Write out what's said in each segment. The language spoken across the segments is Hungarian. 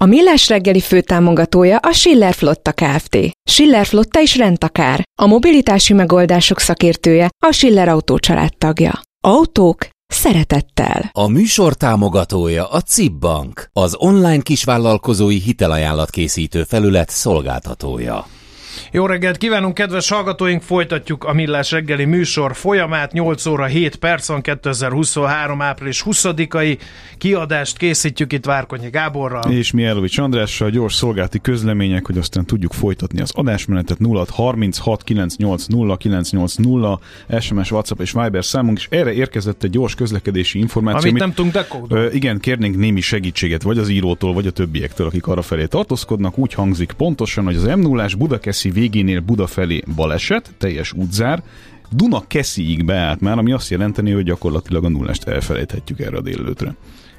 A Millás reggeli főtámogatója a Schiller Flotta Kft. Schiller Flotta is rendtakár. A mobilitási megoldások szakértője a Schiller Autó tagja. Autók szeretettel. A műsor támogatója a CIP Bank, az online kisvállalkozói hitelajánlat készítő felület szolgáltatója. Jó reggelt kívánunk, kedves hallgatóink! Folytatjuk a Millás reggeli műsor folyamát. 8 óra 7 percon 2023. április 20-ai kiadást készítjük itt Várkonyi Gáborral. És Mielovics Andrással gyors szolgálti közlemények, hogy aztán tudjuk folytatni az adásmenetet 0 36 98 0 980 SMS, WhatsApp és Viber számunk, és erre érkezett egy gyors közlekedési információ. Amit, amit nem tudunk Ö, igen, kérnénk némi segítséget, vagy az írótól, vagy a többiektől, akik arra felé tartózkodnak. Úgy hangzik pontosan, hogy az m 0 Budakeszi végénél Buda felé baleset, teljes útzár, Duna Kesziig beállt már, ami azt jelenteni, hogy gyakorlatilag a nullást elfelejthetjük erre a délelőtre.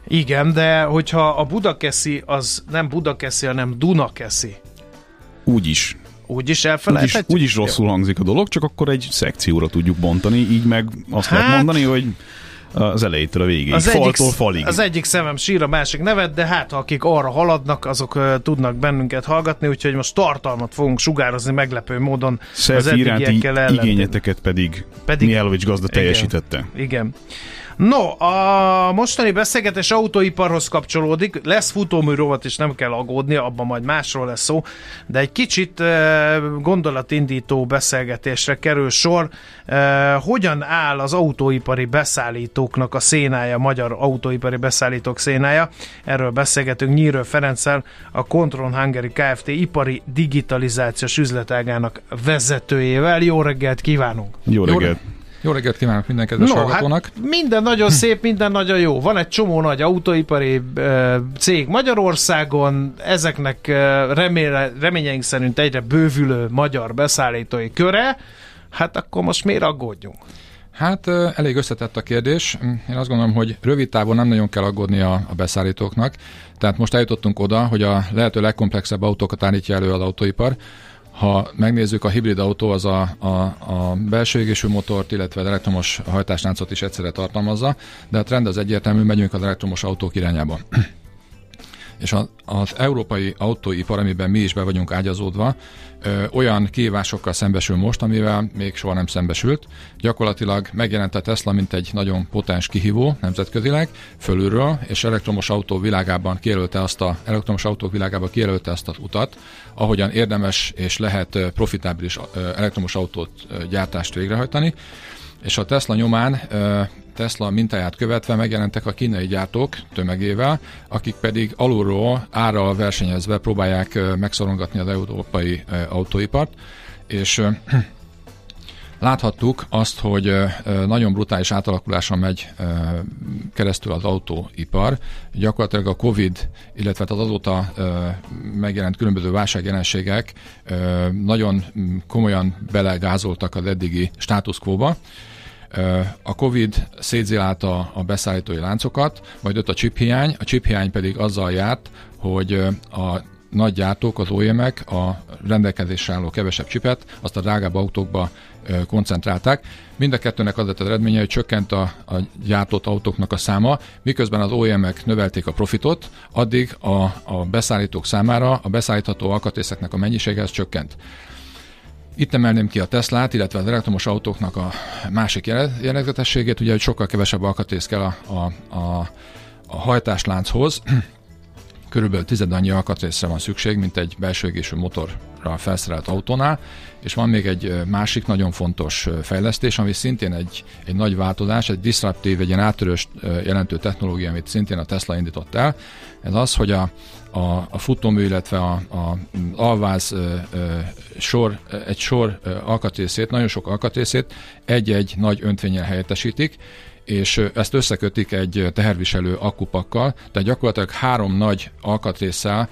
Igen, de hogyha a Budakeszi az nem Budakeszi, hanem Dunakeszi. Úgy is. Úgy is elfelejthetjük? Úgy is, úgy is rosszul hangzik a dolog, csak akkor egy szekcióra tudjuk bontani, így meg azt hát, lehet mondani, hogy az elejétől a végéig, az faltól egyik, falig. Az egyik szemem sír, a másik nevet, de hát akik arra haladnak, azok uh, tudnak bennünket hallgatni, úgyhogy most tartalmat fogunk sugározni meglepő módon Selfie az iránti igényeteket pedig, pedig Mielovics gazda teljesítette. Igen. No, a mostani beszélgetés autóiparhoz kapcsolódik, lesz futómű rovat, és nem kell aggódni, abban majd másról lesz szó, de egy kicsit gondolatindító beszélgetésre kerül sor. Hogyan áll az autóipari beszállítóknak a szénája, magyar autóipari beszállítók szénája? Erről beszélgetünk Nyírő Ferenccel, a Control Hungary Kft. ipari digitalizációs üzletágának vezetőjével. Jó reggelt kívánunk! Jó reggelt! Jó reggelt. Jó reggelt kívánok minden kedves no, hallgatónak! Hát minden nagyon szép, minden nagyon jó. Van egy csomó nagy autóipari cég Magyarországon, ezeknek reméle, reményeink szerint egyre bővülő magyar beszállítói köre, hát akkor most miért aggódjunk? Hát elég összetett a kérdés. Én azt gondolom, hogy rövid távon nem nagyon kell aggódni a, a beszállítóknak. Tehát most eljutottunk oda, hogy a lehető legkomplexebb autókat állítja elő az autóipar. Ha megnézzük, a hibrid autó az a, a, a belső égésű motort, illetve az elektromos hajtásláncot is egyszerre tartalmazza, de a trend az egyértelmű, megyünk az elektromos autók irányába. És az, az európai autóipar, amiben mi is be vagyunk ágyazódva, olyan kihívásokkal szembesül most, amivel még soha nem szembesült. Gyakorlatilag megjelent a Tesla, mint egy nagyon potens kihívó nemzetközileg, fölülről, és elektromos autó világában kijelölte azt a, elektromos autók világában kijelölte azt az utat, ahogyan érdemes és lehet profitábilis elektromos autót gyártást végrehajtani és a Tesla nyomán Tesla mintáját követve megjelentek a kínai gyártók tömegével, akik pedig alulról árral versenyezve próbálják megszorongatni az európai autóipart, és Láthattuk azt, hogy nagyon brutális átalakuláson megy keresztül az autóipar. Gyakorlatilag a Covid, illetve az azóta megjelent különböző válságjelenségek nagyon komolyan belegázoltak az eddigi status quo-ba, a Covid szétzilálta a beszállítói láncokat, majd jött a chiphiány, a chiphiány pedig azzal járt, hogy a nagy gyártók, az oem a rendelkezésre álló kevesebb csipet, azt a drágább autókba koncentrálták. Mind a kettőnek az lett az eredménye, hogy csökkent a, a gyártott autóknak a száma, miközben az oem növelték a profitot, addig a, a beszállítók számára a beszállítható alkatrészeknek a mennyisége ez csökkent. Itt emelném ki a Teslát, illetve az elektromos autóknak a másik jellegzetességét, ugye, hogy sokkal kevesebb alkatrész kell a, a, a, a hajtáslánchoz, körülbelül tized annyi alkatrészre van szükség, mint egy belső égésű motorra felszerelt autónál, és van még egy másik nagyon fontos fejlesztés, ami szintén egy, egy nagy változás, egy disruptív, egy ilyen átörös jelentő technológia, amit szintén a Tesla indított el. Ez az, hogy a, a, a futómű, illetve a, a alváz ö, ö, sor, egy sor ö, alkatrészét, nagyon sok alkatrészét egy-egy nagy öntvényel helyettesítik, és ezt összekötik egy teherviselő akkupakkal, tehát gyakorlatilag három nagy alkatrészsel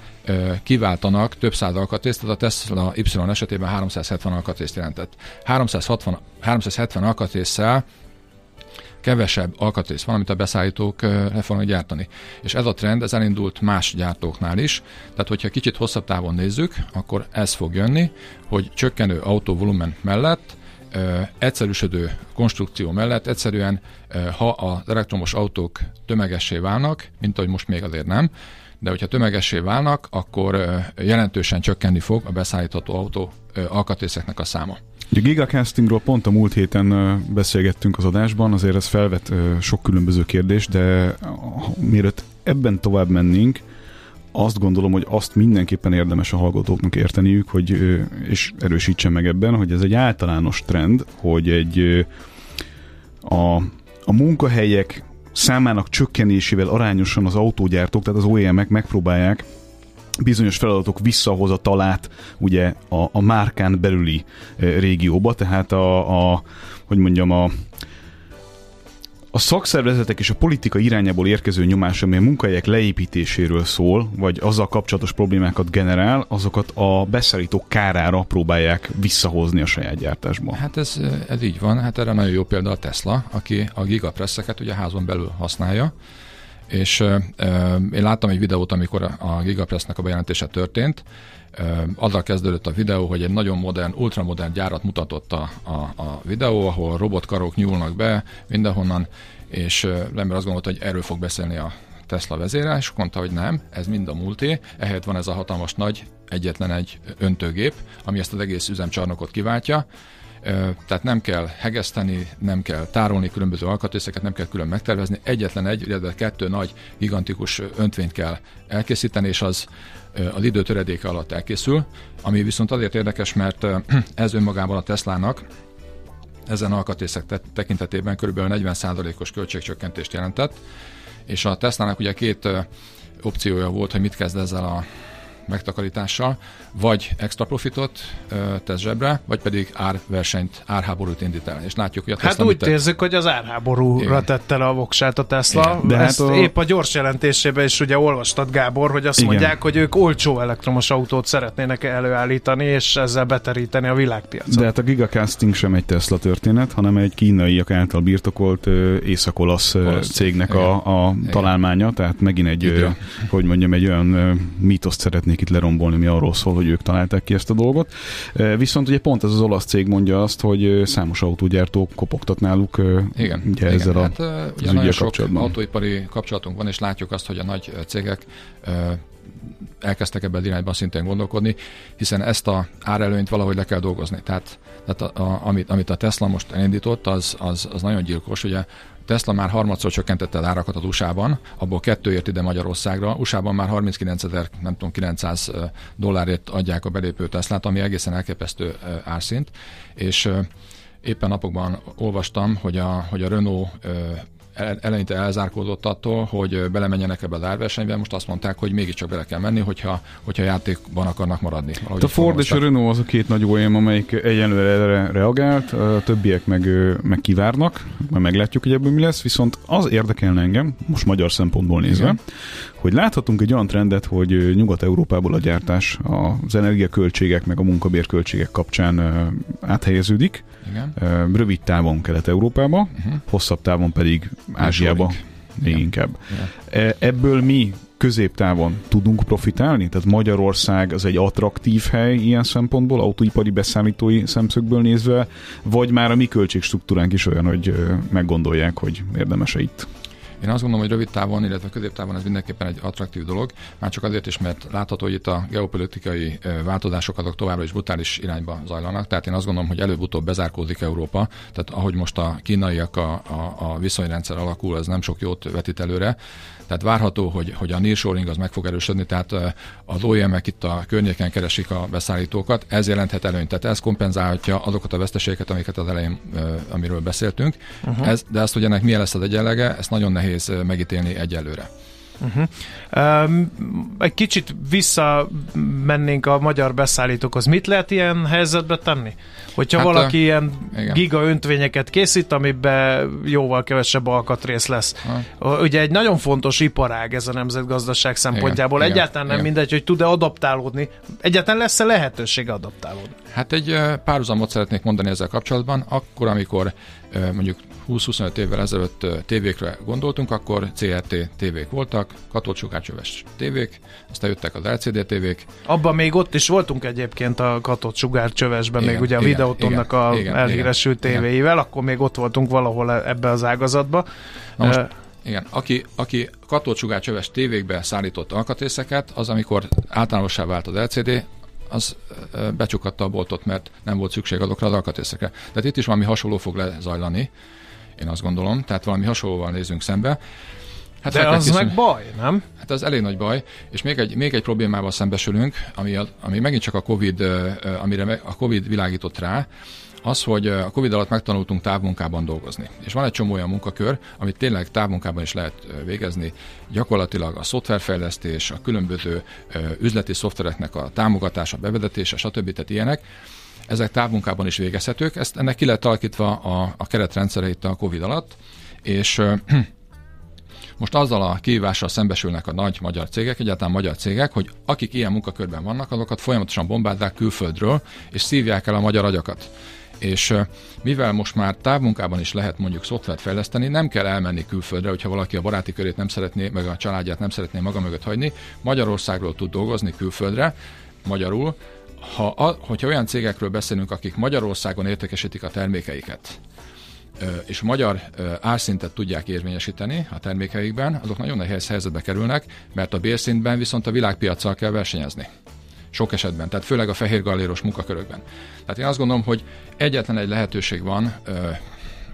kiváltanak több száz alkatrészt, tehát a Tesla Y esetében 370 alkatrészt jelentett. 360, 370 alkatrészsel kevesebb alkatrész van, amit a beszállítók le fognak gyártani. És ez a trend, ez elindult más gyártóknál is, tehát hogyha kicsit hosszabb távon nézzük, akkor ez fog jönni, hogy csökkenő autóvolumen mellett egyszerűsödő konstrukció mellett egyszerűen, ha az elektromos autók tömegessé válnak, mint ahogy most még azért nem, de hogyha tömegessé válnak, akkor jelentősen csökkenni fog a beszállítható autó alkatrészeknek a száma. A gigacastingról pont a múlt héten beszélgettünk az adásban, azért ez felvet sok különböző kérdést, de mielőtt ebben tovább mennénk, azt gondolom, hogy azt mindenképpen érdemes a hallgatóknak érteniük, hogy, és erősítsen meg ebben, hogy ez egy általános trend, hogy egy a, a munkahelyek számának csökkenésével arányosan az autógyártók, tehát az OEM-ek megpróbálják bizonyos feladatok visszahozatalát ugye a, a márkán belüli régióba, tehát a, a hogy mondjam, a, a szakszervezetek és a politika irányából érkező nyomás, ami a munkahelyek leépítéséről szól, vagy azzal kapcsolatos problémákat generál, azokat a beszállítók kárára próbálják visszahozni a saját gyártásba. Hát ez, ez így van, hát erre nagyon jó példa a Tesla, aki a gigapresszeket ugye házon belül használja, és uh, én láttam egy videót, amikor a Gigapressnek a bejelentése történt, azzal kezdődött a videó, hogy egy nagyon modern, ultramodern gyárat mutatott a, a, a videó, ahol robotkarok nyúlnak be mindenhonnan, és ember azt gondolta, hogy erről fog beszélni a Tesla vezére, és mondta, hogy nem, ez mind a múlté, ehelyett van ez a hatalmas nagy, egyetlen egy öntőgép, ami ezt az egész üzemcsarnokot kiváltja, tehát nem kell hegeszteni, nem kell tárolni különböző alkatrészeket, nem kell külön megtervezni, egyetlen egy, illetve kettő nagy, gigantikus öntvényt kell elkészíteni, és az az idő töredéke alatt elkészül, ami viszont azért érdekes, mert ez önmagában a Teslának ezen alkatrészek tekintetében kb. 40%-os költségcsökkentést jelentett, és a Teslának ugye két opciója volt, hogy mit kezd ezzel a megtakarítással, vagy extra profitot tesz zsebre, vagy pedig árversenyt, árháborút indít el. És látjuk, hogy a Tesla Hát úgy érzük, hogy az árháborúra Igen. tette le a voksát a Tesla. Igen. De Ezt hát a... épp a gyors jelentésében is ugye olvastad, Gábor, hogy azt Igen. mondják, hogy ők olcsó elektromos autót szeretnének előállítani, és ezzel beteríteni a világpiacot. De hát a gigacasting sem egy Tesla történet, hanem egy kínaiak által birtokolt észak-olasz cégnek a, a találmánya, tehát megint egy, hogy mondjam, egy olyan mítoszt szeretnék szeretnék itt lerombolni, mi arról szól, hogy ők találták ki ezt a dolgot. Viszont ugye pont ez az olasz cég mondja azt, hogy számos autógyártó kopogtat náluk igen, ugye igen. ezzel hát, a, ugye nagyon sok kapcsolatban. autóipari kapcsolatunk van, és látjuk azt, hogy a nagy cégek elkezdtek ebben az irányban szintén gondolkodni, hiszen ezt a árelőnyt valahogy le kell dolgozni. Tehát, tehát a, a, amit, amit a Tesla most elindított, az, az, az nagyon gyilkos. Ugye Tesla már harmadszor csökkentette az árakat az USA-ban, abból kettő ért ide Magyarországra. USA-ban már 39 ezer, nem tudom, 900 dollárért adják a belépő Teslát, ami egészen elképesztő árszint, és éppen napokban olvastam, hogy a, hogy a Renault eleinte elzárkódott attól, hogy belemenjenek ebbe az árversenybe, most azt mondták, hogy mégiscsak bele kell menni, hogyha, hogyha játékban akarnak maradni. A Ford és a Renault az a két nagy OEM, amelyik egyenlőre erre reagált, a többiek meg, meg kivárnak, majd meglátjuk, hogy ebből mi lesz, viszont az érdekelne engem, most magyar szempontból nézve, Igen. Hogy láthatunk egy olyan trendet, hogy Nyugat-Európából a gyártás az energiaköltségek meg a munkabérköltségek kapcsán áthelyeződik, Igen. rövid távon Kelet-Európába, uh-huh. hosszabb távon pedig Ázsiába még Igen. inkább. Igen. Ebből mi középtávon tudunk profitálni? Tehát Magyarország az egy attraktív hely ilyen szempontból, autóipari beszállítói szemszögből nézve, vagy már a mi költségstruktúránk is olyan, hogy meggondolják, hogy érdemes-e itt? Én azt gondolom, hogy rövid távon, illetve középtávon ez mindenképpen egy attraktív dolog, már csak azért is, mert látható, hogy itt a geopolitikai változások azok továbbra is brutális irányba zajlanak, tehát én azt gondolom, hogy előbb-utóbb bezárkózik Európa, tehát ahogy most a kínaiak a, a, a viszonyrendszer alakul, az nem sok jót vetít előre, tehát várható, hogy, hogy a nearshoring az meg fog erősödni, tehát az OEM-ek itt a környéken keresik a beszállítókat, ez jelenthet előnyt, tehát ez kompenzálhatja azokat a veszteségeket, amiket az elején, amiről beszéltünk, uh-huh. ez, de azt, hogy ennek milyen lesz az egyenlege, ezt nagyon nehéz megítélni egyelőre. Uh-huh. Um, egy kicsit visszamennénk a magyar beszállítókhoz. Mit lehet ilyen helyzetbe tenni? Hogyha hát valaki a... ilyen igen. giga öntvényeket készít, amiben jóval kevesebb alkatrész lesz. Ha. Ugye egy nagyon fontos iparág ez a nemzetgazdaság szempontjából. Igen. Egyáltalán nem igen. mindegy, hogy tud-e adaptálódni. Egyáltalán lesz-e lehetőség adaptálódni? Hát egy párhuzamot szeretnék mondani ezzel kapcsolatban. Akkor, amikor mondjuk 20-25 évvel ezelőtt tévékre gondoltunk, akkor CRT tévék voltak, katolcsugácsöves tévék, aztán jöttek az LCD tévék. Abban még ott is voltunk egyébként a katolcsugárcsövesben, még ugye a videótonnak a igen, elhíresült igen, tévéivel, akkor még ott voltunk valahol e- ebbe az ágazatba. Na most, uh, igen, aki, aki katolcsugárcsöves tévékbe szállított alkatrészeket, az amikor általánossá vált az LCD, az becsukatta a boltot, mert nem volt szükség azokra az alkatrészekre. Tehát itt is valami hasonló fog lezajlani, én azt gondolom, tehát valami hasonlóval nézünk szembe. Hát De az készülni. meg baj, nem? Hát az elég nagy baj, és még egy, még egy problémával szembesülünk, ami, a, ami megint csak a COVID, amire a COVID világított rá, az, hogy a Covid alatt megtanultunk távmunkában dolgozni. És van egy csomó olyan munkakör, amit tényleg távmunkában is lehet végezni. Gyakorlatilag a szoftverfejlesztés, a különböző üzleti szoftvereknek a támogatása, bevezetése, stb. Tehát ilyenek, ezek távmunkában is végezhetők. Ezt ennek ki lett alakítva a, a keretrendszere itt a Covid alatt, és most azzal a kihívással szembesülnek a nagy magyar cégek, egyáltalán magyar cégek, hogy akik ilyen munkakörben vannak, azokat folyamatosan bombázzák külföldről, és szívják el a magyar agyakat. És mivel most már távmunkában is lehet mondjuk szoftvert fejleszteni, nem kell elmenni külföldre, hogyha valaki a baráti körét nem szeretné, meg a családját nem szeretné maga mögött hagyni, Magyarországról tud dolgozni külföldre, magyarul, ha, a, hogyha olyan cégekről beszélünk, akik Magyarországon értékesítik a termékeiket, és magyar árszintet tudják érvényesíteni a termékeikben, azok nagyon nehéz helyzetbe kerülnek, mert a bérszintben viszont a világpiacsal kell versenyezni. Sok esetben, tehát főleg a fehér galléros munkakörökben. Tehát én azt gondolom, hogy egyetlen egy lehetőség van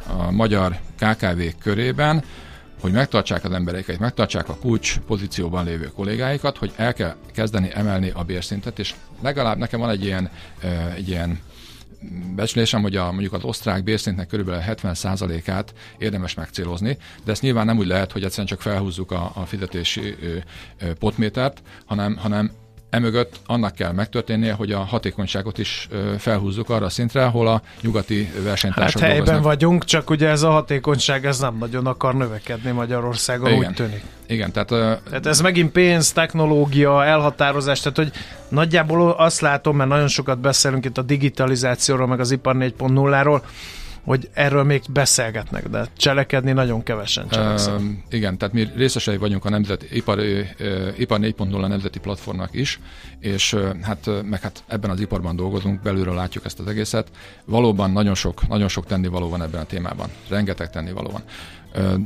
a magyar KKV körében, hogy megtartsák az embereiket, megtartsák a kulcs pozícióban lévő kollégáikat, hogy el kell kezdeni emelni a bérszintet, és legalább nekem van egy ilyen, egy ilyen becslésem, hogy a, mondjuk az osztrák bérszintnek körülbelül 70%-át érdemes megcélozni, de ezt nyilván nem úgy lehet, hogy egyszerűen csak felhúzzuk a, a fizetési ö, ö, potmétert, hanem, hanem Emögött annak kell megtörténnie, hogy a hatékonyságot is felhúzzuk arra a szintre, ahol a nyugati versenytársak Hát helyben dolgoznak. vagyunk, csak ugye ez a hatékonyság ez nem nagyon akar növekedni Magyarországon, Igen. úgy tűnik. Igen, tehát... tehát ez megint pénz, technológia, elhatározás, tehát hogy nagyjából azt látom, mert nagyon sokat beszélünk itt a digitalizációról, meg az ipar 4.0-ról, hogy erről még beszélgetnek, de cselekedni nagyon kevesen cselekszenek. Igen, tehát mi részesei vagyunk a nemzeti ipar, ipar 4.0 nemzeti platformnak is, és hát meg hát ebben az iparban dolgozunk, belülről látjuk ezt az egészet. Valóban nagyon sok, nagyon sok tennivaló van ebben a témában. Rengeteg tennivaló van. Uh,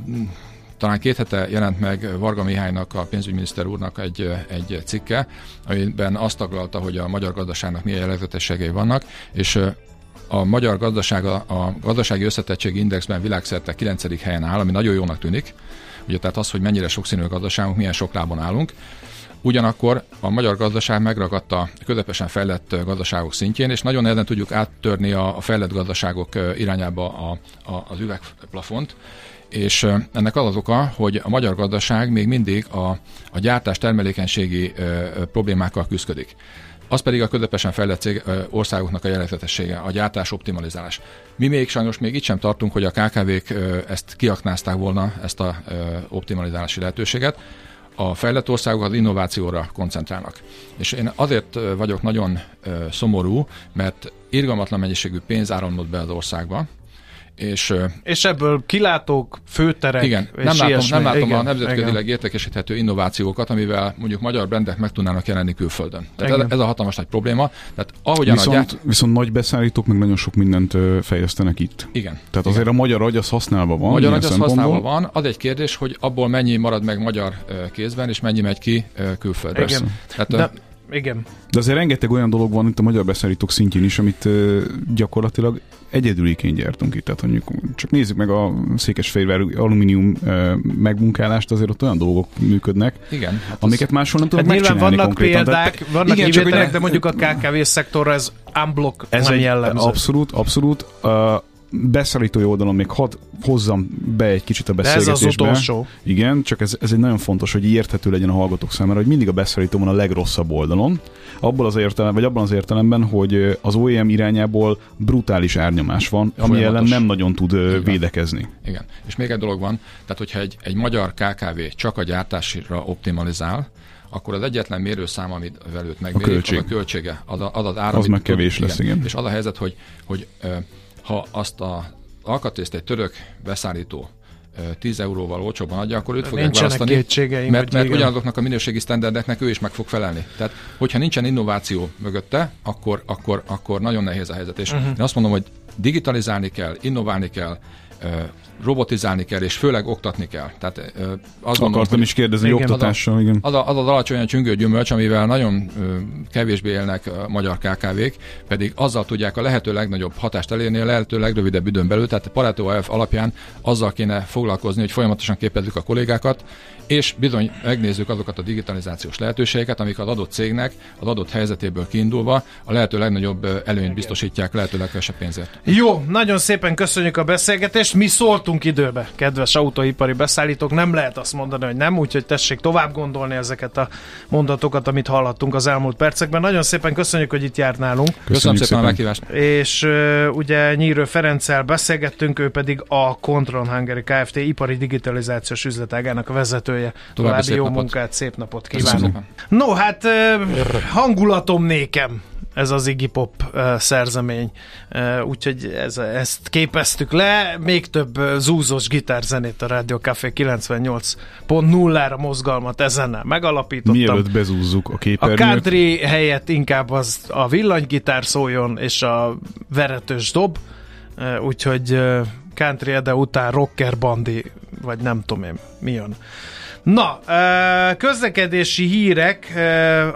talán két hete jelent meg Varga Mihálynak, a pénzügyminiszter úrnak egy, egy cikke, amiben azt taglalta, hogy a magyar gazdaságnak milyen jellegzetességei vannak, és a magyar gazdaság a gazdasági összetettségi indexben világszerte 9. helyen áll, ami nagyon jónak tűnik. Ugye tehát az, hogy mennyire sokszínű a gazdaságunk, milyen sok lábon állunk. Ugyanakkor a magyar gazdaság megragadta a közepesen fejlett gazdaságok szintjén, és nagyon nehezen tudjuk áttörni a, fejlett gazdaságok irányába a, a, az üvegplafont. És ennek az az oka, hogy a magyar gazdaság még mindig a, a gyártás termelékenységi problémákkal küzdik az pedig a közepesen fejlett cég, országoknak a jellegzetessége, a gyártás optimalizálás. Mi még sajnos még itt sem tartunk, hogy a KKV-k ezt kiaknázták volna, ezt a optimalizálási lehetőséget. A fejlett országok az innovációra koncentrálnak. És én azért vagyok nagyon szomorú, mert irgalmatlan mennyiségű pénz áramlott be az országba, és, és ebből kilátók, főterek, igen, és nem látom, nem látom igen, a nemzetközileg értékesíthető innovációkat, amivel mondjuk magyar brendek meg tudnának jelenni külföldön. Tehát ez, ez, a hatalmas nagy probléma. Tehát ahogyan viszont, a gyárt... viszont nagy beszállítók meg nagyon sok mindent fejlesztenek itt. Igen. Tehát igen. azért a magyar agy az használva van. Magyar agy az használva van. Az egy kérdés, hogy abból mennyi marad meg magyar kézben, és mennyi megy ki külföldre. Igen. Tehát, De igen. De azért rengeteg olyan dolog van itt a magyar beszállítók szintjén is, amit uh, gyakorlatilag egyedüliként gyártunk itt. Tehát mondjuk csak nézzük meg a Székesfehérvár alumínium uh, megmunkálást, azért ott olyan dolgok működnek, Igen, hát amiket máshol nem tudnak hát megcsinálni vannak konkrétan. példák, Tehát, vannak igen, csak, de mondjuk a KKV szektorra ez unblock ez nem jellemző. Abszolút, abszolút. Uh, beszállítói oldalon még hadd hozzam be egy kicsit a De ez beszélgetésbe. az utolsó. Igen, csak ez, ez egy nagyon fontos, hogy érthető legyen a hallgatók számára, hogy mindig a beszállító van a legrosszabb oldalon, abból az értelem, vagy abban az értelemben, hogy az OEM irányából brutális árnyomás van, ami ellen Folyamatos. nem nagyon tud van. védekezni. Igen. És még egy dolog van, tehát hogyha egy, egy magyar KKV csak a gyártásra optimalizál, akkor az egyetlen mérőszám, amit velőt megmérik, költség. az a költsége, az, a, az az ár, Az meg tud- kevés lesz, igen. És az a helyzet, hogy, hogy ha azt a alkatrészt egy török beszállító ö, 10 euróval olcsóban adja, akkor őt fogják választani, mert, mert ugyanazoknak a minőségi sztenderdeknek ő is meg fog felelni. Tehát, hogyha nincsen innováció mögötte, akkor, akkor, akkor nagyon nehéz a helyzet. És uh-huh. én azt mondom, hogy digitalizálni kell, innoválni kell, robotizálni kell, és főleg oktatni kell. Tehát azt gondolom, Akartam hogy is kérdezni, Igen. oktatással, igen. az, a, az az alacsonyan csüngő gyümölcs, amivel nagyon kevésbé élnek a magyar KKV-k, pedig azzal tudják a lehető legnagyobb hatást elérni a lehető legrövidebb időn belül, tehát a Pareto elv alapján azzal kéne foglalkozni, hogy folyamatosan képezzük a kollégákat, és bizony megnézzük azokat a digitalizációs lehetőségeket, amik az adott cégnek az adott helyzetéből kiindulva a lehető legnagyobb előnyt biztosítják lehető legkevesebb pénzért. Jó, nagyon szépen köszönjük a beszélgetést. Mi szóltunk időbe, kedves autóipari beszállítók. Nem lehet azt mondani, hogy nem, úgyhogy tessék tovább gondolni ezeket a mondatokat, amit hallhattunk az elmúlt percekben. Nagyon szépen köszönjük, hogy itt járt nálunk. Köszönöm szépen, a meghívást! És uh, ugye Nyírő Ferenccel beszélgettünk, ő pedig a Control Hungary Kft. ipari digitalizációs üzletágának a vezetője. További szép jó napot. munkát, szép napot szépen. No, hát uh, hangulatom nékem ez az Iggy Pop uh, szerzemény. Uh, úgyhogy ez, ezt képeztük le. Még több uh, zúzós gitárzenét a Radio Café 98.0-ra mozgalmat ezennel megalapítottam. Mielőtt bezúzzuk a A képernyőt, country helyett inkább az a villanygitár szóljon, és a veretős dob, úgyhogy eh, country de után rocker bandi, vagy nem tudom én, mi jön. Na, közlekedési hírek,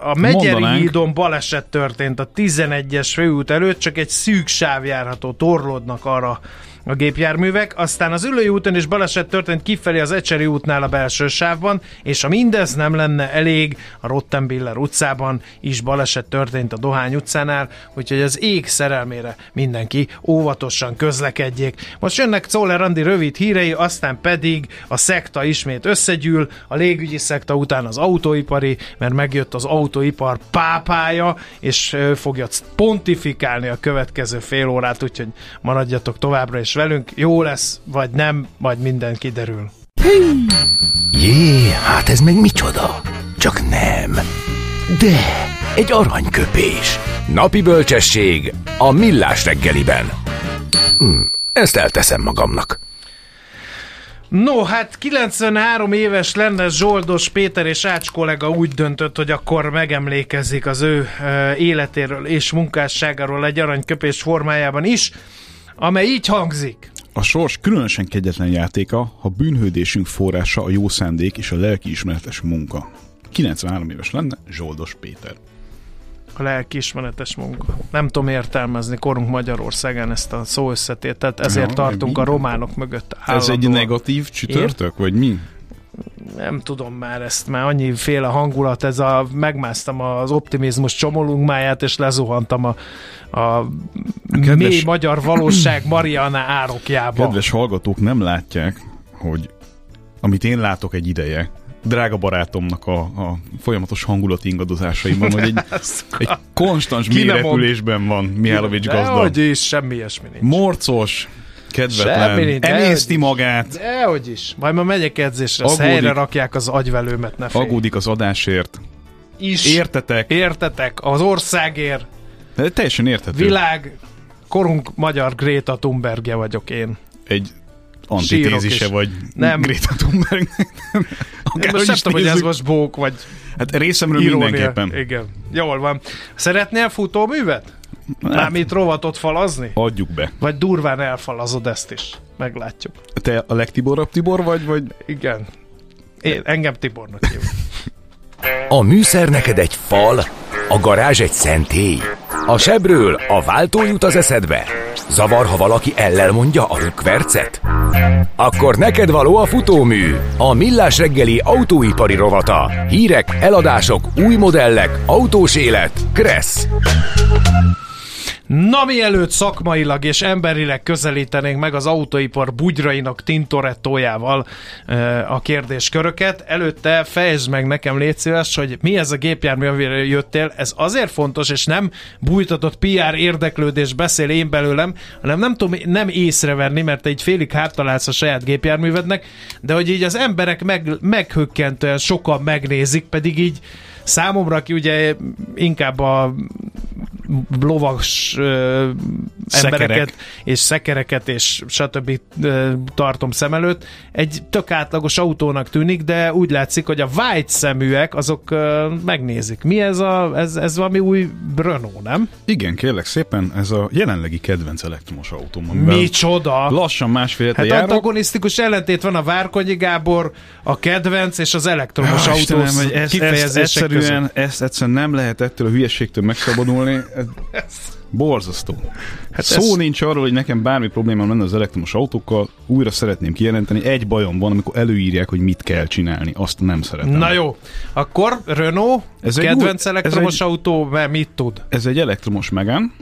a Megyeri Mondanánk. hídon baleset történt a 11-es főút előtt, csak egy szűk sáv járható, torlódnak arra a gépjárművek, aztán az Ülői úton is baleset történt kifelé az Ecseri útnál a belső sávban, és ha mindez nem lenne elég, a Rottenbiller utcában is baleset történt a Dohány utcánál, úgyhogy az ég szerelmére mindenki óvatosan közlekedjék. Most jönnek Czoller Andi rövid hírei, aztán pedig a szekta ismét összegyűl, a légügyi szekta után az autóipari, mert megjött az autóipar pápája, és fogja pontifikálni a következő fél órát, úgyhogy maradjatok továbbra is velünk. Jó lesz, vagy nem, majd minden kiderül. Jé, hát ez meg micsoda? Csak nem. De, egy aranyköpés. Napi bölcsesség a millás reggeliben. Hm, ezt elteszem magamnak. No, hát 93 éves lenne Zsoldos Péter és Ács kollega úgy döntött, hogy akkor megemlékezik az ő életéről és munkásságáról egy aranyköpés formájában is, amely így hangzik. a sors különösen kegyetlen játéka, ha bűnhődésünk forrása a jó szándék és a lelkiismeretes munka. 93 éves lenne Zsoldos Péter. A lelkiismeretes munka. Nem tudom értelmezni korunk Magyarországán ezt a szó összetételt, ezért Ja, tartunk a románok mögött Ez egy állandóan. negatív csütörtök, vagy mi? Nem tudom már ezt, már annyi féle hangulat, ez a, megmásztam az optimizmus csomolungmáját, és lezuhantam a, a Kedves- mély magyar valóság Mariana árokjába. Kedves hallgatók nem látják, hogy amit én látok egy ideje, drága barátomnak a, a folyamatos hangulati ingadozásaiban, hogy egy, egy konstans mélyrepülésben van Mihálovics gazda. hogy is, semmi ilyesmi nincs. Morcos, kedvetlen, Semmi nincs, emészti magát, Dehogy is. Majd ma megyek edzésre, Aggódik. helyre rakják az agyvelőmet, ne félj. aggódik az adásért. Is. Értetek? Értetek, az országért, De teljesen érthető. világ, korunk magyar Greta Thunbergje vagyok én. Egy antitézise is. vagy Nem. Greta Thunberg. Én most nem tudom, hogy ez most bók, vagy Hát részemről irónia. mindenképpen. Igen. Jól van. Szeretnél futóművet? Mármint rovatot falazni? Adjuk be. Vagy durván elfalazod ezt is? Meglátjuk. Te a legtiborabb Tibor vagy, vagy Igen. Én, engem Tibornak hív. A műszer neked egy fal, a garázs egy szentély. A sebről a váltó jut az eszedbe. Zavar, ha valaki ellel mondja a rükvercet? Akkor neked való a futómű, a millás reggeli autóipari rovata. Hírek, eladások, új modellek, autós élet. Kressz. Na mielőtt szakmailag és emberileg közelítenénk meg az autóipar bugyrainak tintorettójával a kérdésköröket, előtte fejtsd meg nekem légy szíves, hogy mi ez a gépjármű, amire jöttél. Ez azért fontos, és nem bújtatott PR érdeklődés beszél én belőlem, hanem nem tudom nem észrevenni, mert egy félig háttalálsz a saját gépjárművednek, de hogy így az emberek meg, meghökkentően sokan megnézik, pedig így Számomra, aki ugye inkább a lovas ö, embereket és szekereket és stb. Ö, tartom szem előtt. Egy tök átlagos autónak tűnik, de úgy látszik, hogy a white szeműek azok ö, megnézik. Mi ez a, ez, ez valami új Renault, nem? Igen, kérlek szépen, ez a jelenlegi kedvenc elektromos autóm. Micsoda! Lassan másfél Hát járok. antagonisztikus ellentét van a Várkonyi Gábor, a kedvenc és az elektromos Ah, autó Istenem, hogy ez, ez, kifejezések egyszerűen, között. ezt egyszerűen nem lehet ettől a hülyeségtől megszabadulni. Ez borzasztó. Hát Szó ez- nincs arról, hogy nekem bármi problémám lenne az elektromos autókkal. Újra szeretném kijelenteni. Egy bajom van, amikor előírják, hogy mit kell csinálni. Azt nem szeretem. Na jó, akkor Renault, Ez egy kedvenc új- elektromos ez egy- autó, mert mit tud? Ez egy elektromos Megán,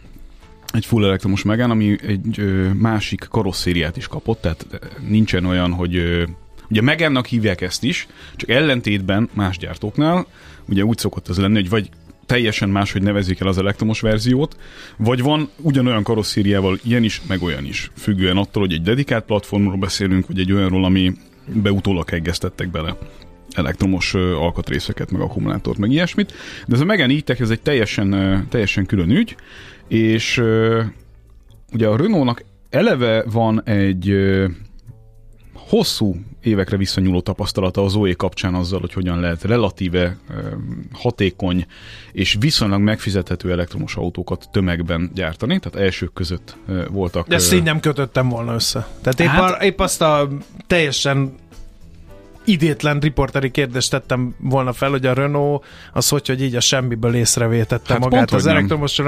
egy full elektromos Megán, ami egy ö, másik karosszériát is kapott, tehát nincsen olyan, hogy ö, ugye Megánnak hívják ezt is, csak ellentétben más gyártóknál, ugye úgy szokott ez lenni, hogy vagy teljesen máshogy nevezik el az elektromos verziót, vagy van ugyanolyan karosszériával ilyen is, meg olyan is, függően attól, hogy egy dedikált platformról beszélünk, vagy egy olyanról, ami beutólag heggeztettek bele elektromos alkatrészeket, meg akkumulátort, meg ilyesmit. De ez a Megane E-Tech, ez egy teljesen, teljesen külön ügy, és ugye a Renault-nak eleve van egy hosszú évekre visszanyúló tapasztalata az OE kapcsán azzal, hogy hogyan lehet relatíve hatékony és viszonylag megfizethető elektromos autókat tömegben gyártani, tehát elsők között ö, voltak. De ezt így nem kötöttem volna össze. Tehát épp, Hát- hát... épp azt a teljesen idétlen riporteri kérdést tettem volna fel, hogy a Renault az hogy, hogy így a semmiből észrevétette Hát magát pont, az elektromos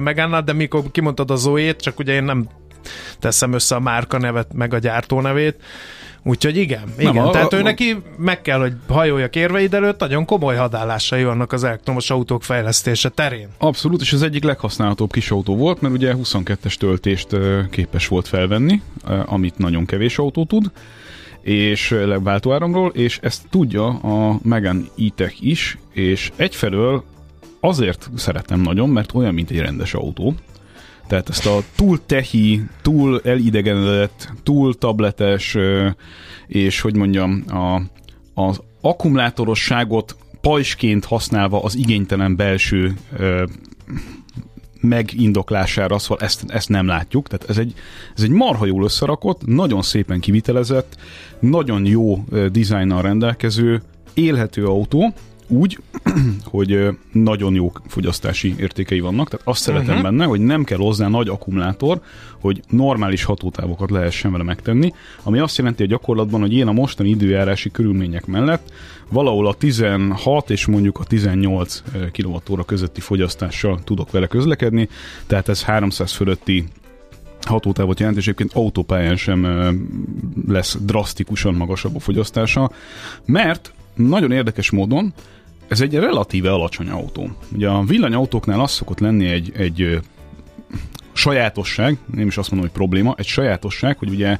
megállnál, de mikor kimondtad a Zoe-t, csak ugye én nem teszem össze a márka nevet, meg a gyártó nevét. Úgyhogy igen, igen. a- Tehát a- ő neki meg kell, hogy hajoljak érveid előtt, nagyon komoly hadállásai vannak az elektromos autók fejlesztése terén. Abszolút, és az egyik leghasználhatóbb kis autó volt, mert ugye 22-es töltést képes volt felvenni, amit nagyon kevés autó tud, és váltóáramról, és ezt tudja a Megane E-Tech is, és egyfelől azért szeretem nagyon, mert olyan, mint egy rendes autó, tehát ezt a túl tehi, túl elidegenedett, túl tabletes, és hogy mondjam, a, az akkumulátorosságot pajsként használva az igénytelen belső megindoklására, szóval ezt, ezt nem látjuk. Tehát ez egy, ez egy marha jól összerakott, nagyon szépen kivitelezett, nagyon jó dizájnnal rendelkező, élhető autó, úgy, hogy nagyon jó fogyasztási értékei vannak, tehát azt szeretem uh-huh. benne, hogy nem kell hozzá nagy akkumulátor, hogy normális hatótávokat lehessen vele megtenni, ami azt jelenti a gyakorlatban, hogy én a mostani időjárási körülmények mellett valahol a 16 és mondjuk a 18 kWh közötti fogyasztással tudok vele közlekedni, tehát ez 300 fölötti hatótávot jelent, és egyébként autópályán sem lesz drasztikusan magasabb a fogyasztása, mert nagyon érdekes módon ez egy relatíve alacsony autó. Ugye a villanyautóknál az szokott lenni egy, egy sajátosság, nem is azt mondom, hogy probléma, egy sajátosság, hogy ugye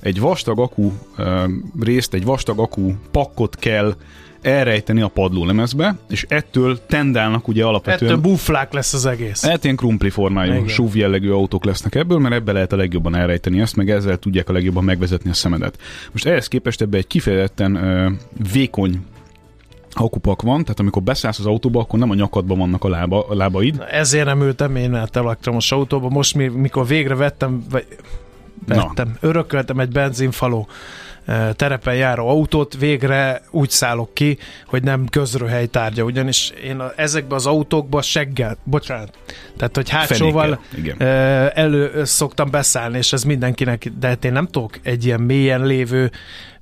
egy vastag ö, részt, egy vastag akku pakkot kell elrejteni a padlólemezbe, és ettől tendálnak ugye alapvetően... Ettől buflák lesz az egész. Hát ilyen krumpli formájú, Igen. SUV jellegű autók lesznek ebből, mert ebbe lehet a legjobban elrejteni ezt, meg ezzel tudják a legjobban megvezetni a szemedet. Most ehhez képest ebbe egy kifejezetten ö, vékony akupak van, tehát amikor beszállsz az autóba, akkor nem a nyakadban vannak a, lába, a lábaid, Ezért nem ültem én át elektromos autóba. Most, mi- mikor végre vettem, vagy vettem, örököltem egy benzinfaló eh, terepen járó autót, végre úgy szállok ki, hogy nem közröhely tárgya, ugyanis én a, ezekbe az autókba seggel, bocsánat, tehát hogy hátsóval eh, elő szoktam beszállni, és ez mindenkinek, de hát én nem tudok egy ilyen mélyen lévő,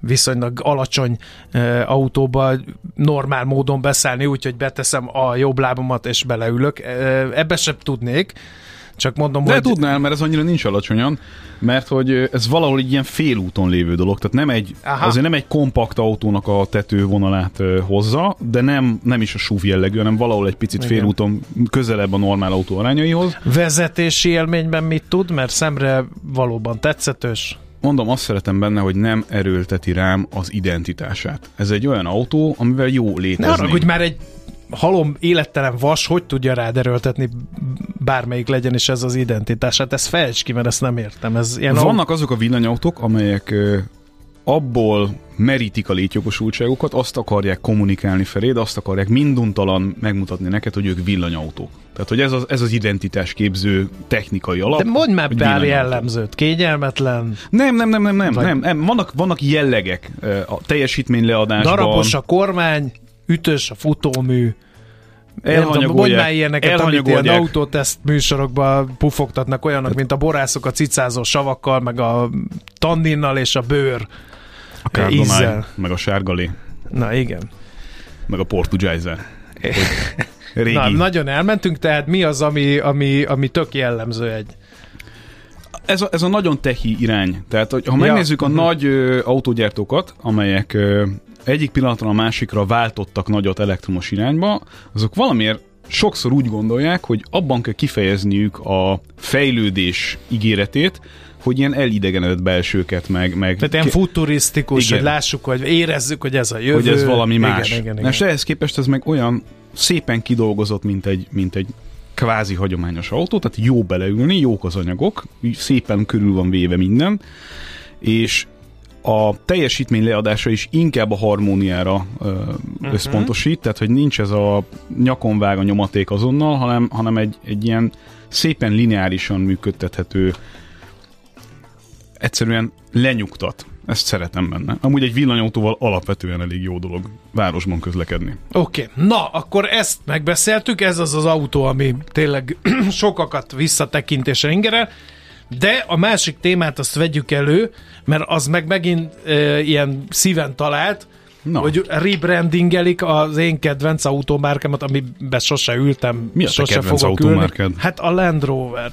viszonylag alacsony eh, autóba normál módon beszállni, úgyhogy beteszem a jobb lábamat és beleülök. Eh, ebbe sem tudnék, Csak mondom, De hogy... tudnál, mert ez annyira nincs alacsonyan, mert hogy ez valahol egy ilyen félúton lévő dolog, tehát nem egy, Aha. azért nem egy kompakt autónak a tetővonalát hozza, de nem, nem is a SUV jellegű, hanem valahol egy picit Igen. félúton közelebb a normál autó arányaihoz. Vezetési élményben mit tud, mert szemre valóban tetszetős. Mondom, azt szeretem benne, hogy nem erőlteti rám az identitását. Ez egy olyan autó, amivel jó Ne létezni. arra, hogy már egy halom élettelen vas, hogy tudja rád erőltetni bármelyik legyen is ez az identitását. Ez fejtsd ki, mert ezt nem értem. Ez ilyen Vannak azok a villanyautók, amelyek abból merítik a létjogosultságokat, azt akarják kommunikálni feléd, azt akarják minduntalan megmutatni neked, hogy ők villanyautók. Tehát, hogy ez az, ez az identitásképző technikai alap. De mondj már pár jellemzőt. Kényelmetlen, Nem, nem, nem, nem, nem, Vagy- nem, nem. Vannak, vannak jellegek a teljesítmény leadásban. darabos a kormány, ütős a futómű. Elhanyagolják- Mondj már ilyeneket, amit ilyen autóteszt műsorokban pufogtatnak olyanok, mint a borászok a cicázó savakkal, meg a tanninnal és a bőr a ízzel. meg a sárgalé, Na igen. meg a Portugizer. Hogy Régi. Na, nagyon elmentünk, tehát mi az, ami, ami, ami tök jellemző egy ez, a, ez a nagyon tehi irány. Tehát, hogy ha Ja. megnézzük a Mhm. nagy ö, autógyártókat, amelyek ö, egyik pillanatra a másikra váltottak nagyot elektromos irányba, azok valamiért sokszor úgy gondolják, hogy abban kell kifejezniük a fejlődés ígéretét, hogy ilyen elidegenedett belsőket, meg, meg Tehát ilyen futurisztikus, Igen. hogy lássuk, hogy érezzük, hogy ez a jövő. hogy ez valami más. Igen, igen, És igen. ehhez képest ez meg olyan szépen kidolgozott, mint egy, mint egy kvázi hagyományos autó, tehát jó beleülni, jók az anyagok, szépen körül van véve minden, és a teljesítmény leadása is inkább a harmóniára ö, Mhm. összpontosít, tehát hogy nincs ez a nyakon vág a nyomaték azonnal, hanem, hanem egy, egy ilyen szépen lineárisan működtethető egyszerűen lenyugtat. Ezt szeretem benne. Amúgy egy villanyautóval alapvetően elég jó dolog városban közlekedni. Oké, okay. na, akkor ezt megbeszéltük, ez az az autó, ami tényleg sokakat visszatekintése ingerel, de a másik témát azt vegyük elő, mert az meg megint e, ilyen szíven talált, Na. Hogy rebrandingelik az én kedvenc autómárkámat, amiben sose ültem, Mi a sose kedvenc fogok autómárkád? ülni. Hát a Land Rover.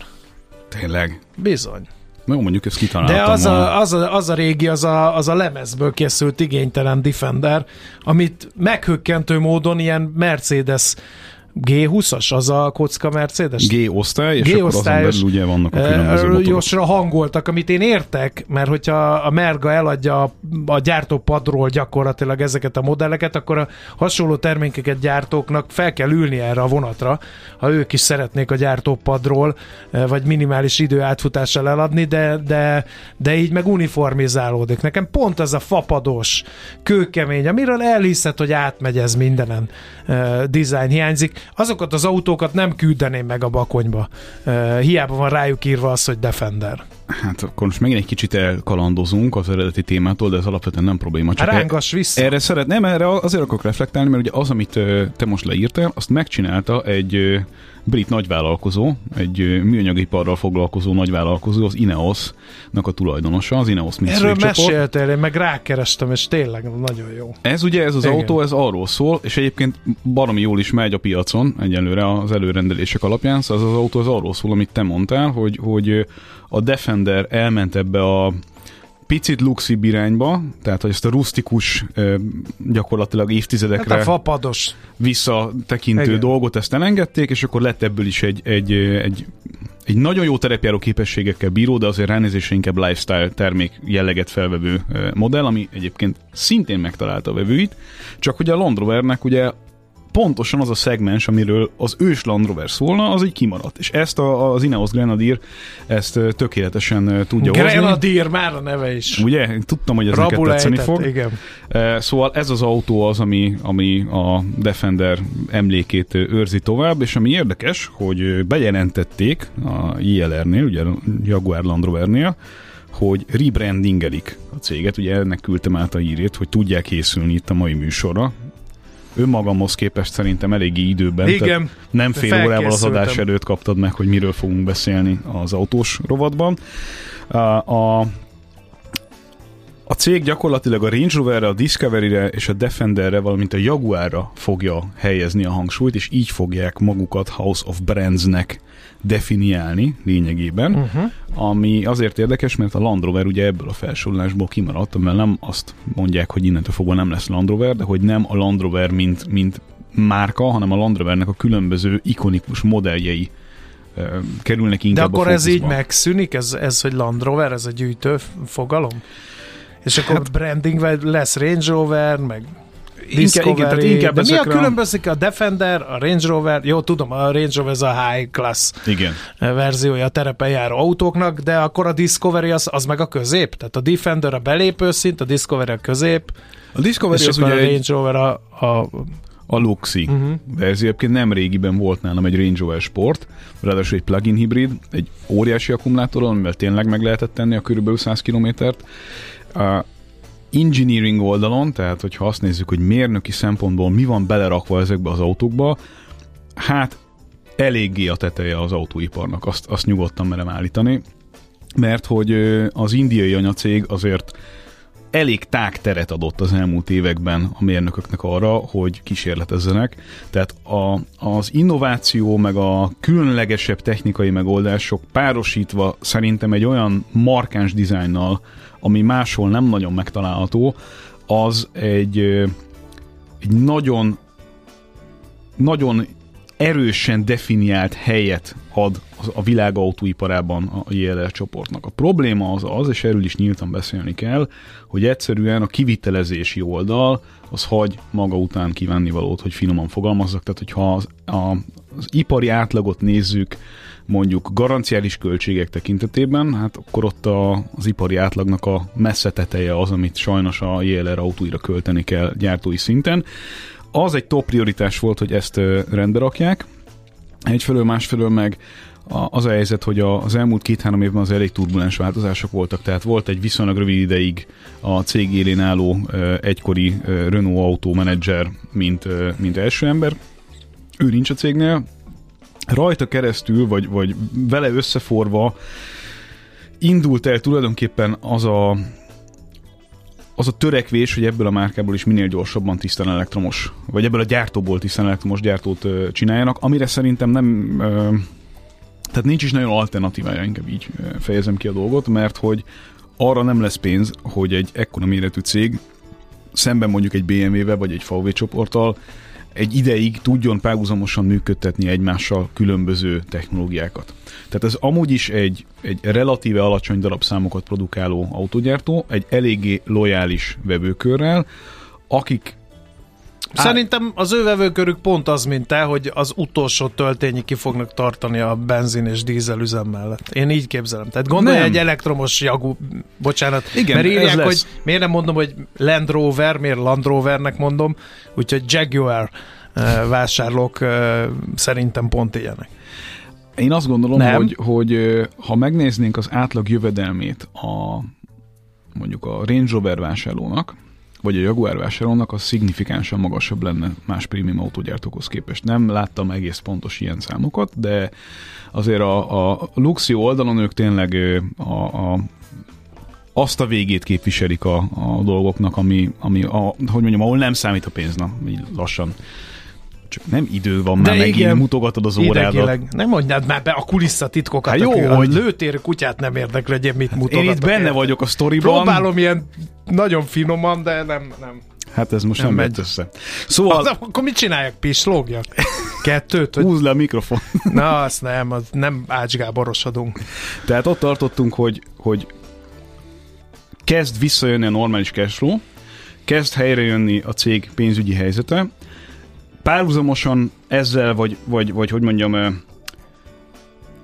Tényleg. Bizony. Jó, mondjuk ezt kitaláltam De az a, az, a, az a régi, az a, az a lemezből készült igénytelen Defender, amit meghökkentő módon ilyen Mercedes G20-as, az a kocka Mercedes? G-osztály, és akkor azon belül ugye vannak a különböző motorok. Jósra hangoltak, amit én értek, mert hogyha a Merga eladja a, a gyártópadról gyakorlatilag ezeket a modelleket, akkor a hasonló termékeket gyártóknak fel kell ülni erre a vonatra, ha ők is szeretnék a gyártópadról, vagy minimális idő átfutással eladni, de, de, de így meg uniformizálódik. Nekem pont ez a fapados, kőkemény, amiről elhiszed, hogy átmegy ez mindenen uh, design hiányzik. Azokat az autókat nem küldeném meg a bakonyba. Hiába van rájuk írva az, hogy Defender. Hát akkor most megint egy kicsit elkalandozunk az eredeti témától, de ez alapvetően nem probléma. Csak Rángass vissza. Erre szeret, nem, erre azért akarok reflektálni, mert ugye az, amit te most leírtál, azt megcsinálta egy brit nagyvállalkozó, egy műanyagiparral foglalkozó nagyvállalkozó, az Ineos-nak a tulajdonosa, az Ineos Erről Midstream csoport. meséltél, én meg rákerestem, és tényleg nagyon jó. Ez ugye, ez az Igen. autó, ez arról szól, és egyébként baromi jól is megy a piacon egyelőre az előrendelések alapján, szóval az az autó az arról szól, amit te mondtál, hogy, hogy a Defender elment ebbe a picit luxibb irányba, tehát hogy ezt a rustikus gyakorlatilag Hát évtizedekre a fapados. visszatekintő Igen. dolgot ezt elengedték, és akkor lett ebből is egy, egy, egy, egy nagyon jó terepjáró képességekkel bíró, de azért ránézésre inkább lifestyle termék jelleget felvevő modell, ami egyébként szintén megtalálta a vevőit, csak hogy a Land Rovernek ugye pontosan az a szegmens, amiről az ős Land Rover szólna, az így kimaradt. És ezt a, az Ineos Grenadier ezt tökéletesen tudja hozni. Grenadier már a neve is. Ugye? Tudtam, hogy ez Rabul tetszeni fog. igen. Szóval ez az autó az, ami, ami a Defender emlékét őrzi tovább, és ami érdekes, hogy bejelentették a ILR-nél, ugye a Jaguar Land Rovernél, hogy rebrandingelik a céget, ugye ennek küldtem át a írét, hogy tudják készülni itt a mai műsorra. Önmagamhoz képest szerintem eléggé időben. tehát Igen. nem fél órával az adás előtt kaptad meg, hogy miről fogunk beszélni az autós rovatban. A, a, cég gyakorlatilag a Range Roverre, a Discovery-re és a Defenderre, valamint a Jaguarra fogja helyezni a hangsúlyt, és így fogják magukat House of Brandsnek definiálni lényegében, uh-huh. ami azért érdekes, mert a Land Rover ugye ebből a felsorolásból kimaradt, mert nem azt mondják, hogy innentől fogva nem lesz Land Rover, de hogy nem a Land Rover mint, mint márka, hanem a Land Rovernek a különböző ikonikus modelljei kerülnek inkább De akkor ez így megszűnik? Ez, ez, hogy Land Rover, ez a gyűjtő fogalom? És akkor hát, branding lesz Range Rover, meg Discovery, igen, tehát inkább de mi a különbözik a Defender, a Range Rover, jó tudom, a Range Rover ez a high class Igen. verziója a terepen járó autóknak, de akkor a Discovery az, az meg a közép, tehát a Defender a belépő szint, a Discovery a közép, A Discovery és az ugye a Range Rover a, a a Luxi uh-huh. verzió. Egyébként nem régiben volt nálam egy Range Rover Sport, ráadásul egy plug-in hibrid, egy óriási akkumulátorral, amivel tényleg meg lehetett tenni a körülbelül 100 kilométert. A engineering oldalon, tehát hogyha azt nézzük, hogy mérnöki szempontból mi van belerakva ezekbe az autókba, hát eléggé a teteje az autóiparnak, azt, azt nyugodtan merem állítani, mert hogy az indiai anyacég azért elég tág teret adott az elmúlt években a mérnököknek arra, hogy kísérletezzenek. Tehát a, az innováció meg a különlegesebb technikai megoldások párosítva szerintem egy olyan markáns dizájnnal, ami máshol nem nagyon megtalálható, az egy, egy nagyon nagyon erősen definiált helyet ad a világ autóiparában a JLR csoportnak. A probléma az az, és erről is nyíltan beszélni kell, hogy egyszerűen a kivitelezési oldal az hagy maga után kívánni valót, hogy finoman fogalmazzak. Tehát, hogyha az, a, az ipari átlagot nézzük, mondjuk garanciális költségek tekintetében, hát akkor ott a, az ipari átlagnak a messze teteje az, amit sajnos a JLR autóira költeni kell gyártói szinten. Az egy top prioritás volt, hogy ezt rendbe rakják. Egyfelől, másfelől meg az a helyzet, hogy az elmúlt két-három évben az elég turbulens változások voltak, tehát volt egy viszonylag rövid ideig a cég élén álló egykori Renault autó menedzser, mint, mint első ember. Ő nincs a cégnél. Rajta keresztül, vagy, vagy vele összeforva indult el tulajdonképpen az a, az a törekvés, hogy ebből a márkából is minél gyorsabban tisztán elektromos, vagy ebből a gyártóból tisztán elektromos gyártót csináljanak, amire szerintem nem, tehát nincs is nagyon alternatívája, inkább így fejezem ki a dolgot, mert hogy arra nem lesz pénz, hogy egy ekkora méretű cég szemben mondjuk egy BMW-vel vagy egy VW csoporttal egy ideig tudjon párhuzamosan működtetni egymással különböző technológiákat. Tehát ez amúgy is egy, egy relatíve alacsony darabszámokat produkáló autogyártó, egy eléggé lojális vevőkörrel, akik Szerintem az ő vevőkörük pont az, mint te, hogy az utolsó töltényig ki fognak tartani a benzin és dízel üzem mellett. Én így képzelem. Tehát gondolj Nem. egy elektromos jagú, bocsánat, Igen, mert ez írják, lesz. hogy miért nem mondom, hogy Land Rover, miért Land Rovernek mondom, úgyhogy Jaguar vásárlók szerintem pont ilyenek. Én azt gondolom, Nem. hogy, hogy ha megnéznénk az átlag jövedelmét a mondjuk a Range Rover vásárlónak, vagy a Jaguar vásárlónak, az szignifikánsan magasabb lenne más prémium autógyártókhoz képest. Nem láttam egész pontos ilyen számokat, de azért a, a Luxio oldalon ők tényleg a, a azt a végét képviselik a, a dolgoknak, ami, ami a, hogy mondjam, ahol nem számít a pénz, na, így lassan. Csak nem idő van már, megint igen, mutogatod az órádat. Idegileg. Nem mondjad már be a kulisszatitkokat. Hát jó, a hogy- lőtér kutyát nem érdekli, hogy én mit mutogatok. Én itt benne vagyok a sztoriban. Próbálom ilyen nagyon finoman, de nem, nem. Hát ez most nem, Nem megy össze. Szóval Az, akkor mit csinálják? Pislógjak? Kettőt? Hogy... húzd le a mikrofon. Na, azt nem, az nem Ács Gáborosodunk. Tehát ott tartottunk, hogy, hogy kezd visszajönni a normális cashflow, kezd helyrejönni a cég pénzügyi helyzete, párhuzamosan ezzel, vagy, vagy, vagy hogy mondjam,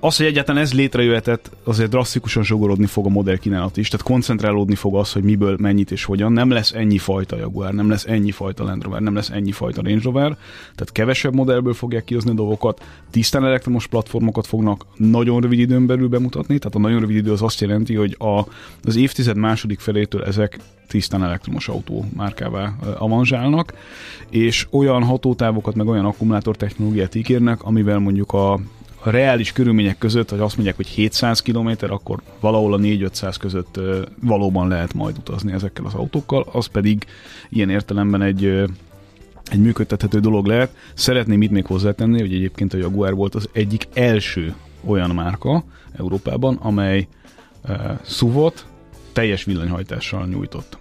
az, hogy egyáltalán ez létrejöhetett, azért drasztikusan zsugorodni fog a modell kínálat is, tehát koncentrálódni fog az, hogy miből, mennyit és hogyan. Nem lesz ennyi fajta Jaguar, nem lesz ennyi fajta Land Rover, nem lesz ennyi fajta Range Rover, tehát kevesebb modellből fogják kihozni a dolgokat, tisztán elektromos platformokat fognak nagyon rövid időn belül bemutatni, tehát a nagyon rövid idő az azt jelenti, hogy a, az évtized második felétől ezek tisztán elektromos autó márkává avanzsálnak, és olyan hatótávokat, meg olyan akkumulátor technológiát ígérnek, amivel mondjuk a a reális körülmények között, hogy azt mondják, hogy 700 km, akkor valahol a 4-500 között valóban lehet majd utazni ezekkel az autókkal, az pedig ilyen értelemben egy egy működtethető dolog lehet. Szeretném itt még hozzátenni, hogy egyébként a Jaguar volt az egyik első olyan márka Európában, amely uh, SUV-ot teljes villanyhajtással nyújtott.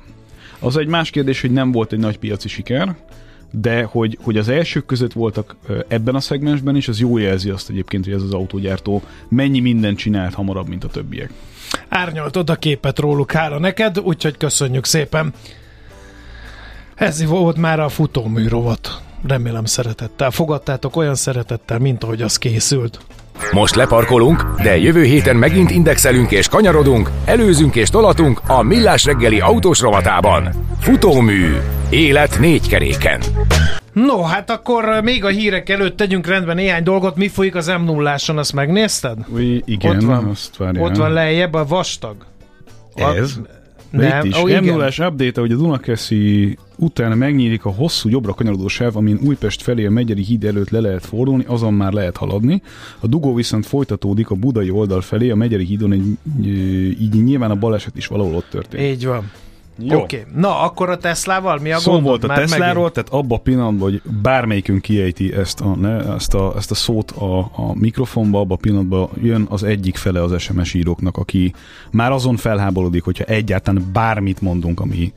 Az egy más kérdés, hogy nem volt egy nagy piaci siker, de hogy, hogy az elsők között voltak ebben a szegmensben is, az jó jelzi azt egyébként, hogy ez az autógyártó mennyi mindent csinált hamarabb, mint a többiek. Árnyaltod a képet róluk, hála neked, úgyhogy köszönjük szépen. Ez volt már a futómű rovat. Remélem szeretettel fogadtátok olyan szeretettel, mint ahogy az készült. Most leparkolunk, de jövő héten megint indexelünk és kanyarodunk, előzünk és tolatunk a Millás reggeli autós rovatában. Futómű. Élet négy keréken. No, hát akkor még a hírek előtt tegyünk rendben néhány dolgot. Mi folyik az m 0 azt megnézted? Új, igen, ott van, azt várjál. Ott van lejjebb a vastag. Ez? De nem, itt is. Oh, m 0 update, hogy a Dunakeszi után megnyílik a hosszú jobbra kanyarodó sáv, amin Újpest felé a Megyeri híd előtt le lehet fordulni, azon már lehet haladni. A dugó viszont folytatódik a budai oldal felé, a Megyeri hídon egy, így nyilván a baleset is valahol ott történt. Így van. Oké, okay. na akkor a Teslával mi a Szó gond? volt a Tesláról, megint? tehát abban a pillanatban, hogy bármelyikünk kiejti ezt a, ne, ezt a, ezt a szót a, a mikrofonba, abban a pillanatban jön az egyik fele az SMS íróknak, aki már azon felháborodik, hogyha egyáltalán bármit mondunk, ami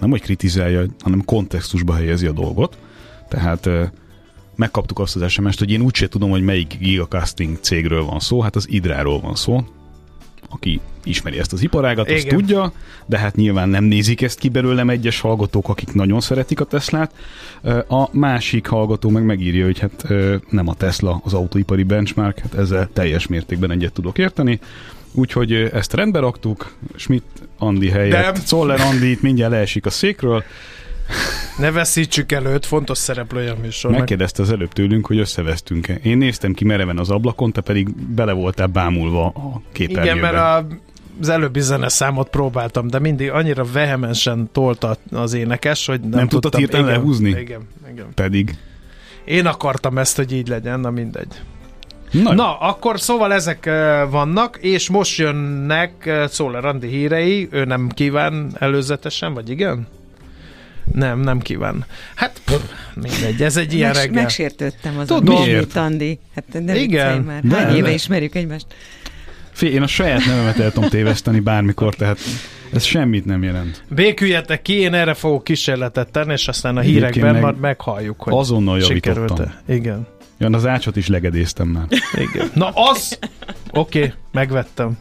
nem hogy kritizálja, hanem kontextusba helyezi a dolgot. Tehát megkaptuk azt az SMS-t, hogy én úgyse tudom, hogy melyik gigacasting cégről van szó, hát az Idráról van szó, aki ismeri ezt az iparágat, Igen. azt tudja, de hát nyilván nem nézik ezt ki belőlem egyes hallgatók, akik nagyon szeretik a Teslát. A másik hallgató meg megírja, hogy hát nem a Tesla az autóipari benchmark, hát ezzel teljes mértékben egyet tudok érteni. Úgyhogy ezt rendbe raktuk, Schmidt Andi helyett. De... Czoller Andi itt mindjárt leesik a székről. Ne veszítsük előtt, fontos szereplője a műsornak. Megkérdezte az előbb tőlünk, hogy összevesztünk-e. Én néztem ki mereven az ablakon, te pedig bele voltál bámulva a képernyőben. Igen, mert a, az előbbi számot próbáltam, de mindig annyira vehemensen tolta az énekes, hogy nem, nem tudtad hirtelen lehúzni? Igen, igen. Pedig. Én akartam ezt, hogy így legyen, na mindegy. Na, Na akkor szóval ezek vannak, és most jönnek Szóla Randi hírei, ő nem kíván előzetesen, vagy igen? Nem, nem kíván. Hát pff, mindegy, ez egy ilyen Meg, reggel. Megsértődtem az Tudom, Andi. Hát nem Igen, már. Hány de, éve de. ismerjük egymást? Fél, én a saját nevemet el tudom téveszteni bármikor, tehát ez semmit nem jelent. Béküljetek ki, én erre fogok kísérletet tenni, és aztán a hírekben meg majd meghalljuk, hogy Azonnal javítottam. Igen. Ja, az ácsot is legedéztem már. Igen. Na az! Oké, okay, megvettem.